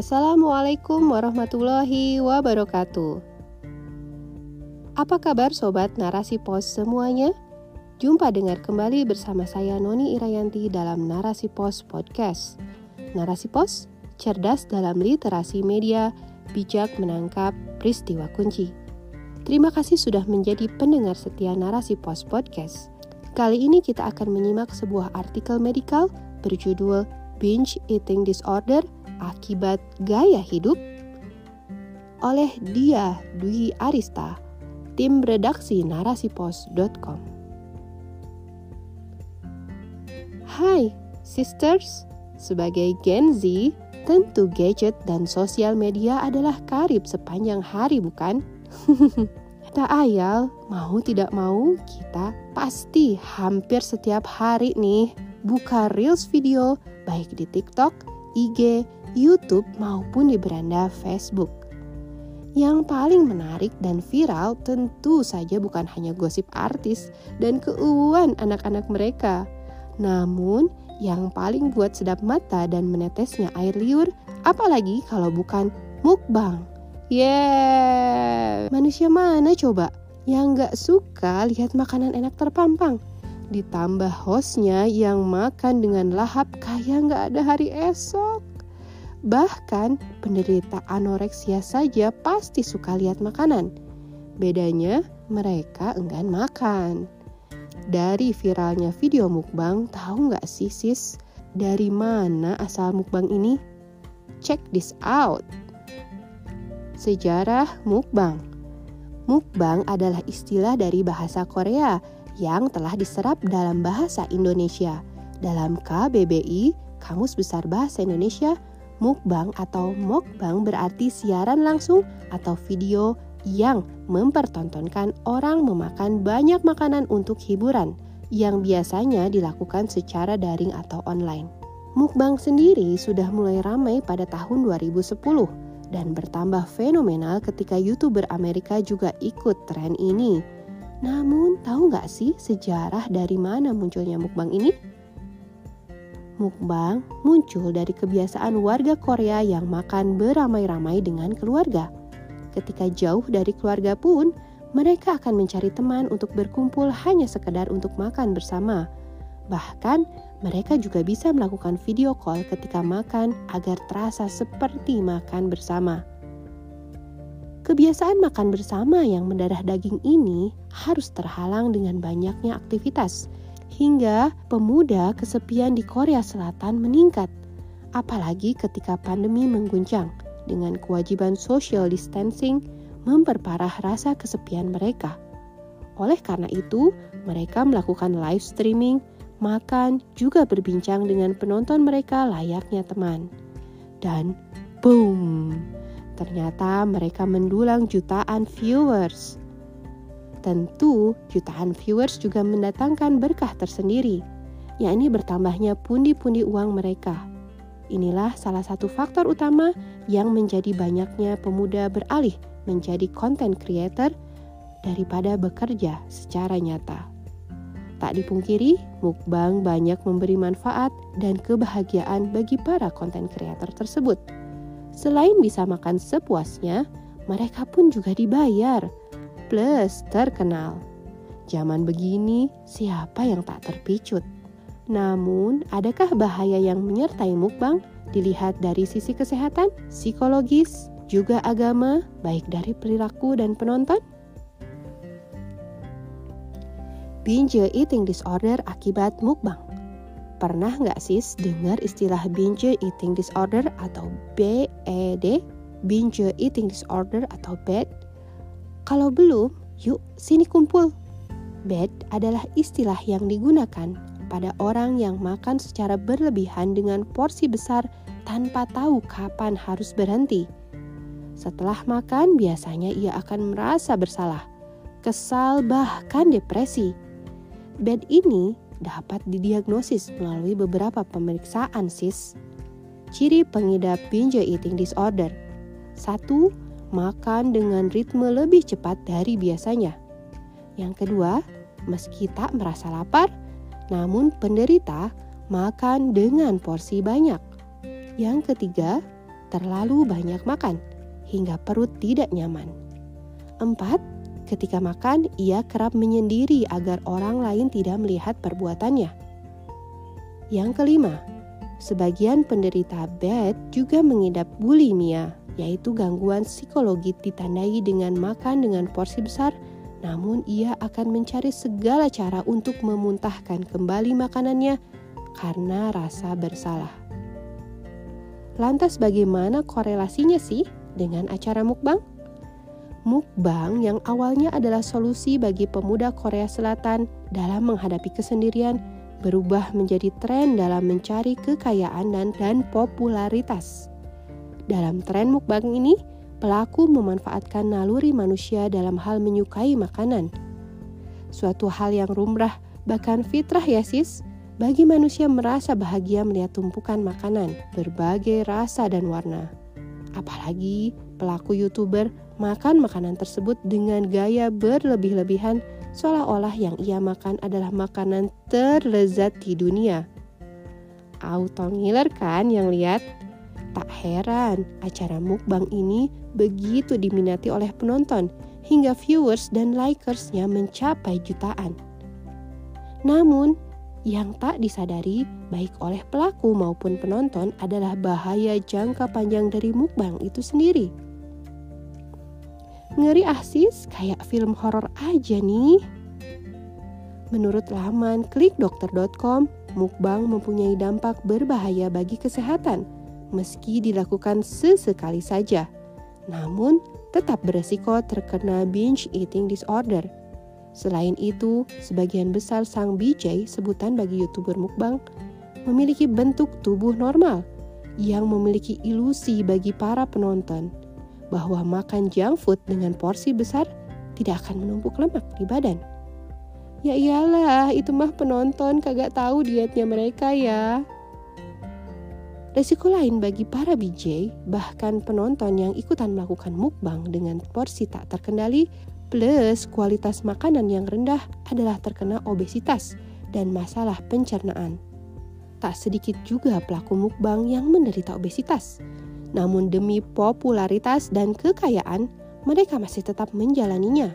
Assalamualaikum warahmatullahi wabarakatuh. Apa kabar sobat narasi pos semuanya? Jumpa dengar kembali bersama saya Noni Irayanti dalam Narasi Pos Podcast. Narasi Pos, cerdas dalam literasi media, bijak menangkap peristiwa kunci. Terima kasih sudah menjadi pendengar setia Narasi Pos Podcast. Kali ini kita akan menyimak sebuah artikel medikal berjudul Binge Eating Disorder – akibat gaya hidup oleh dia Dwi Arista, tim redaksi narasipos.com. Hai sisters, sebagai Gen Z, tentu gadget dan sosial media adalah karib sepanjang hari bukan? Tak ayal, mau tidak mau kita pasti hampir setiap hari nih buka reels video baik di TikTok, IG, YouTube maupun di beranda Facebook. Yang paling menarik dan viral tentu saja bukan hanya gosip artis dan keuuan anak-anak mereka. Namun, yang paling buat sedap mata dan menetesnya air liur, apalagi kalau bukan mukbang. Yeah, manusia mana coba yang gak suka lihat makanan enak terpampang? Ditambah hostnya yang makan dengan lahap kayak gak ada hari esok. Bahkan penderita anoreksia saja pasti suka lihat makanan. Bedanya mereka enggan makan. Dari viralnya video mukbang, tahu nggak sih sis dari mana asal mukbang ini? Check this out. Sejarah mukbang. Mukbang adalah istilah dari bahasa Korea yang telah diserap dalam bahasa Indonesia. Dalam KBBI, Kamus Besar Bahasa Indonesia, Mukbang atau mukbang berarti siaran langsung atau video yang mempertontonkan orang memakan banyak makanan untuk hiburan yang biasanya dilakukan secara daring atau online. Mukbang sendiri sudah mulai ramai pada tahun 2010 dan bertambah fenomenal ketika YouTuber Amerika juga ikut tren ini. Namun, tahu nggak sih sejarah dari mana munculnya mukbang ini? Mukbang muncul dari kebiasaan warga Korea yang makan beramai-ramai dengan keluarga. Ketika jauh dari keluarga pun, mereka akan mencari teman untuk berkumpul hanya sekedar untuk makan bersama. Bahkan, mereka juga bisa melakukan video call ketika makan agar terasa seperti makan bersama. Kebiasaan makan bersama yang mendarah daging ini harus terhalang dengan banyaknya aktivitas – hingga pemuda kesepian di Korea Selatan meningkat, apalagi ketika pandemi mengguncang dengan kewajiban social distancing memperparah rasa kesepian mereka. Oleh karena itu, mereka melakukan live streaming, makan, juga berbincang dengan penonton mereka layaknya teman. Dan boom, ternyata mereka mendulang jutaan viewers. Tentu, jutaan viewers juga mendatangkan berkah tersendiri, yakni bertambahnya pundi-pundi uang mereka. Inilah salah satu faktor utama yang menjadi banyaknya pemuda beralih menjadi content creator daripada bekerja secara nyata. Tak dipungkiri, mukbang banyak memberi manfaat dan kebahagiaan bagi para content creator tersebut. Selain bisa makan sepuasnya, mereka pun juga dibayar plus terkenal. Zaman begini, siapa yang tak terpicut? Namun, adakah bahaya yang menyertai mukbang dilihat dari sisi kesehatan, psikologis, juga agama, baik dari perilaku dan penonton? Binge eating disorder akibat mukbang. Pernah nggak sis dengar istilah binge eating disorder atau BED? Binge eating disorder atau BED kalau belum, yuk sini kumpul. Bed adalah istilah yang digunakan pada orang yang makan secara berlebihan dengan porsi besar tanpa tahu kapan harus berhenti. Setelah makan, biasanya ia akan merasa bersalah, kesal, bahkan depresi. Bed ini dapat didiagnosis melalui beberapa pemeriksaan sis. Ciri pengidap binge eating disorder. 1 makan dengan ritme lebih cepat dari biasanya. Yang kedua, meski tak merasa lapar, namun penderita makan dengan porsi banyak. Yang ketiga, terlalu banyak makan hingga perut tidak nyaman. Empat, ketika makan ia kerap menyendiri agar orang lain tidak melihat perbuatannya. Yang kelima, sebagian penderita BED juga mengidap bulimia, yaitu gangguan psikologi ditandai dengan makan dengan porsi besar namun ia akan mencari segala cara untuk memuntahkan kembali makanannya karena rasa bersalah. Lantas bagaimana korelasinya sih dengan acara mukbang? Mukbang yang awalnya adalah solusi bagi pemuda Korea Selatan dalam menghadapi kesendirian berubah menjadi tren dalam mencari kekayaan dan, dan popularitas. Dalam tren mukbang ini, pelaku memanfaatkan naluri manusia dalam hal menyukai makanan. Suatu hal yang rumrah, bahkan fitrah ya sis, bagi manusia merasa bahagia melihat tumpukan makanan berbagai rasa dan warna. Apalagi pelaku youtuber makan makanan tersebut dengan gaya berlebih-lebihan seolah-olah yang ia makan adalah makanan terlezat di dunia. Auto ngiler kan yang lihat? Tak heran, acara mukbang ini begitu diminati oleh penonton hingga viewers dan likersnya mencapai jutaan. Namun, yang tak disadari baik oleh pelaku maupun penonton adalah bahaya jangka panjang dari mukbang itu sendiri. Ngeri asis kayak film horor aja nih. Menurut laman klikdokter.com, mukbang mempunyai dampak berbahaya bagi kesehatan – meski dilakukan sesekali saja, namun tetap beresiko terkena binge eating disorder. Selain itu, sebagian besar sang BJ, sebutan bagi youtuber mukbang, memiliki bentuk tubuh normal yang memiliki ilusi bagi para penonton bahwa makan junk food dengan porsi besar tidak akan menumpuk lemak di badan. Ya iyalah, itu mah penonton kagak tahu dietnya mereka ya. Resiko lain bagi para BJ, bahkan penonton yang ikutan melakukan mukbang dengan porsi tak terkendali, plus kualitas makanan yang rendah adalah terkena obesitas dan masalah pencernaan. Tak sedikit juga pelaku mukbang yang menderita obesitas. Namun demi popularitas dan kekayaan, mereka masih tetap menjalaninya.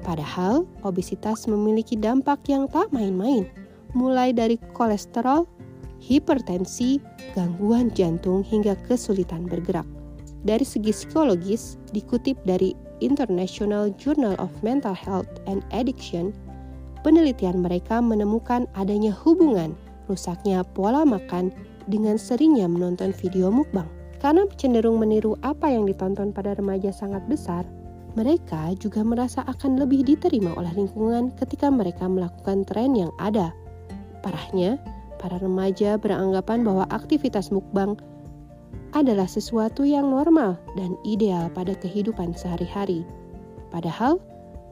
Padahal obesitas memiliki dampak yang tak main-main, mulai dari kolesterol, hipertensi, gangguan jantung, hingga kesulitan bergerak. Dari segi psikologis, dikutip dari International Journal of Mental Health and Addiction, penelitian mereka menemukan adanya hubungan rusaknya pola makan dengan seringnya menonton video mukbang. Karena cenderung meniru apa yang ditonton pada remaja sangat besar, mereka juga merasa akan lebih diterima oleh lingkungan ketika mereka melakukan tren yang ada. Parahnya, para remaja beranggapan bahwa aktivitas mukbang adalah sesuatu yang normal dan ideal pada kehidupan sehari-hari. Padahal,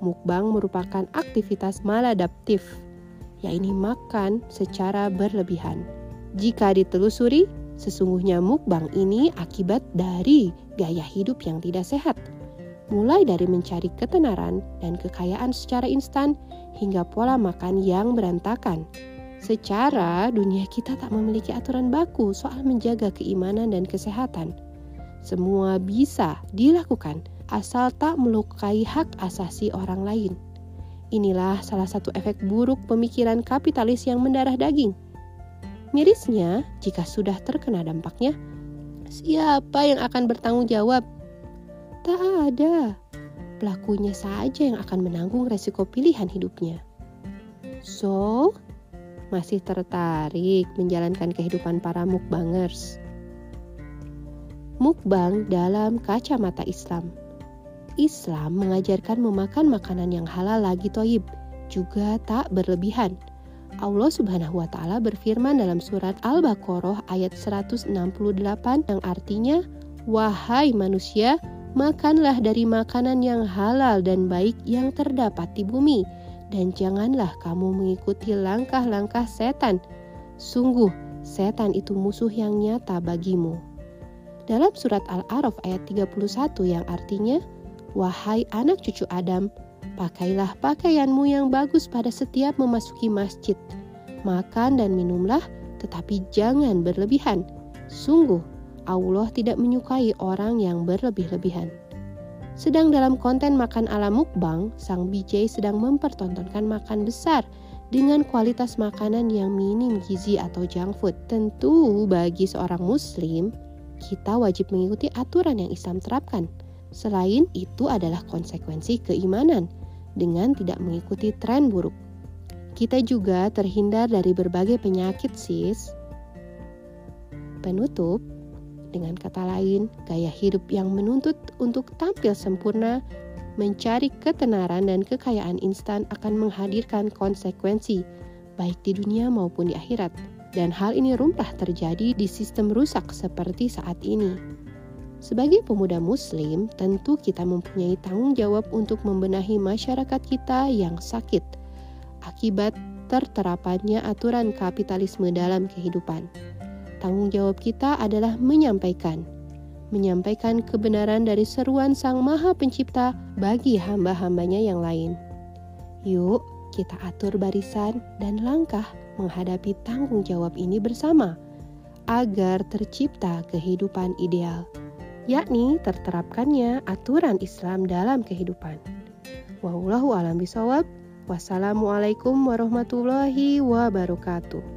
mukbang merupakan aktivitas maladaptif, yaitu makan secara berlebihan. Jika ditelusuri, sesungguhnya mukbang ini akibat dari gaya hidup yang tidak sehat, mulai dari mencari ketenaran dan kekayaan secara instan hingga pola makan yang berantakan. Secara dunia kita tak memiliki aturan baku soal menjaga keimanan dan kesehatan. Semua bisa dilakukan asal tak melukai hak asasi orang lain. Inilah salah satu efek buruk pemikiran kapitalis yang mendarah daging. Mirisnya, jika sudah terkena dampaknya, siapa yang akan bertanggung jawab? Tak ada. Pelakunya saja yang akan menanggung resiko pilihan hidupnya. So, masih tertarik menjalankan kehidupan para mukbangers. Mukbang dalam kacamata Islam. Islam mengajarkan memakan makanan yang halal lagi toib, juga tak berlebihan. Allah Subhanahu wa taala berfirman dalam surat Al-Baqarah ayat 168 yang artinya, "Wahai manusia, makanlah dari makanan yang halal dan baik yang terdapat di bumi." Dan janganlah kamu mengikuti langkah-langkah setan. Sungguh, setan itu musuh yang nyata bagimu. Dalam surat Al-A'raf ayat 31 yang artinya, Wahai anak cucu Adam, pakailah pakaianmu yang bagus pada setiap memasuki masjid. Makan dan minumlah, tetapi jangan berlebihan. Sungguh, Allah tidak menyukai orang yang berlebih-lebihan. Sedang dalam konten makan ala mukbang, sang BJ sedang mempertontonkan makan besar dengan kualitas makanan yang minim gizi atau junk food. Tentu bagi seorang muslim, kita wajib mengikuti aturan yang Islam terapkan. Selain itu adalah konsekuensi keimanan dengan tidak mengikuti tren buruk. Kita juga terhindar dari berbagai penyakit sis. Penutup, dengan kata lain, gaya hidup yang menuntut untuk tampil sempurna, mencari ketenaran dan kekayaan instan akan menghadirkan konsekuensi, baik di dunia maupun di akhirat. Dan hal ini rumrah terjadi di sistem rusak seperti saat ini. Sebagai pemuda Muslim, tentu kita mempunyai tanggung jawab untuk membenahi masyarakat kita yang sakit akibat terterapannya aturan kapitalisme dalam kehidupan tanggung jawab kita adalah menyampaikan. Menyampaikan kebenaran dari seruan Sang Maha Pencipta bagi hamba-hambanya yang lain. Yuk, kita atur barisan dan langkah menghadapi tanggung jawab ini bersama agar tercipta kehidupan ideal, yakni terterapkannya aturan Islam dalam kehidupan. Wallahu alam bisawab. Wassalamualaikum warahmatullahi wabarakatuh.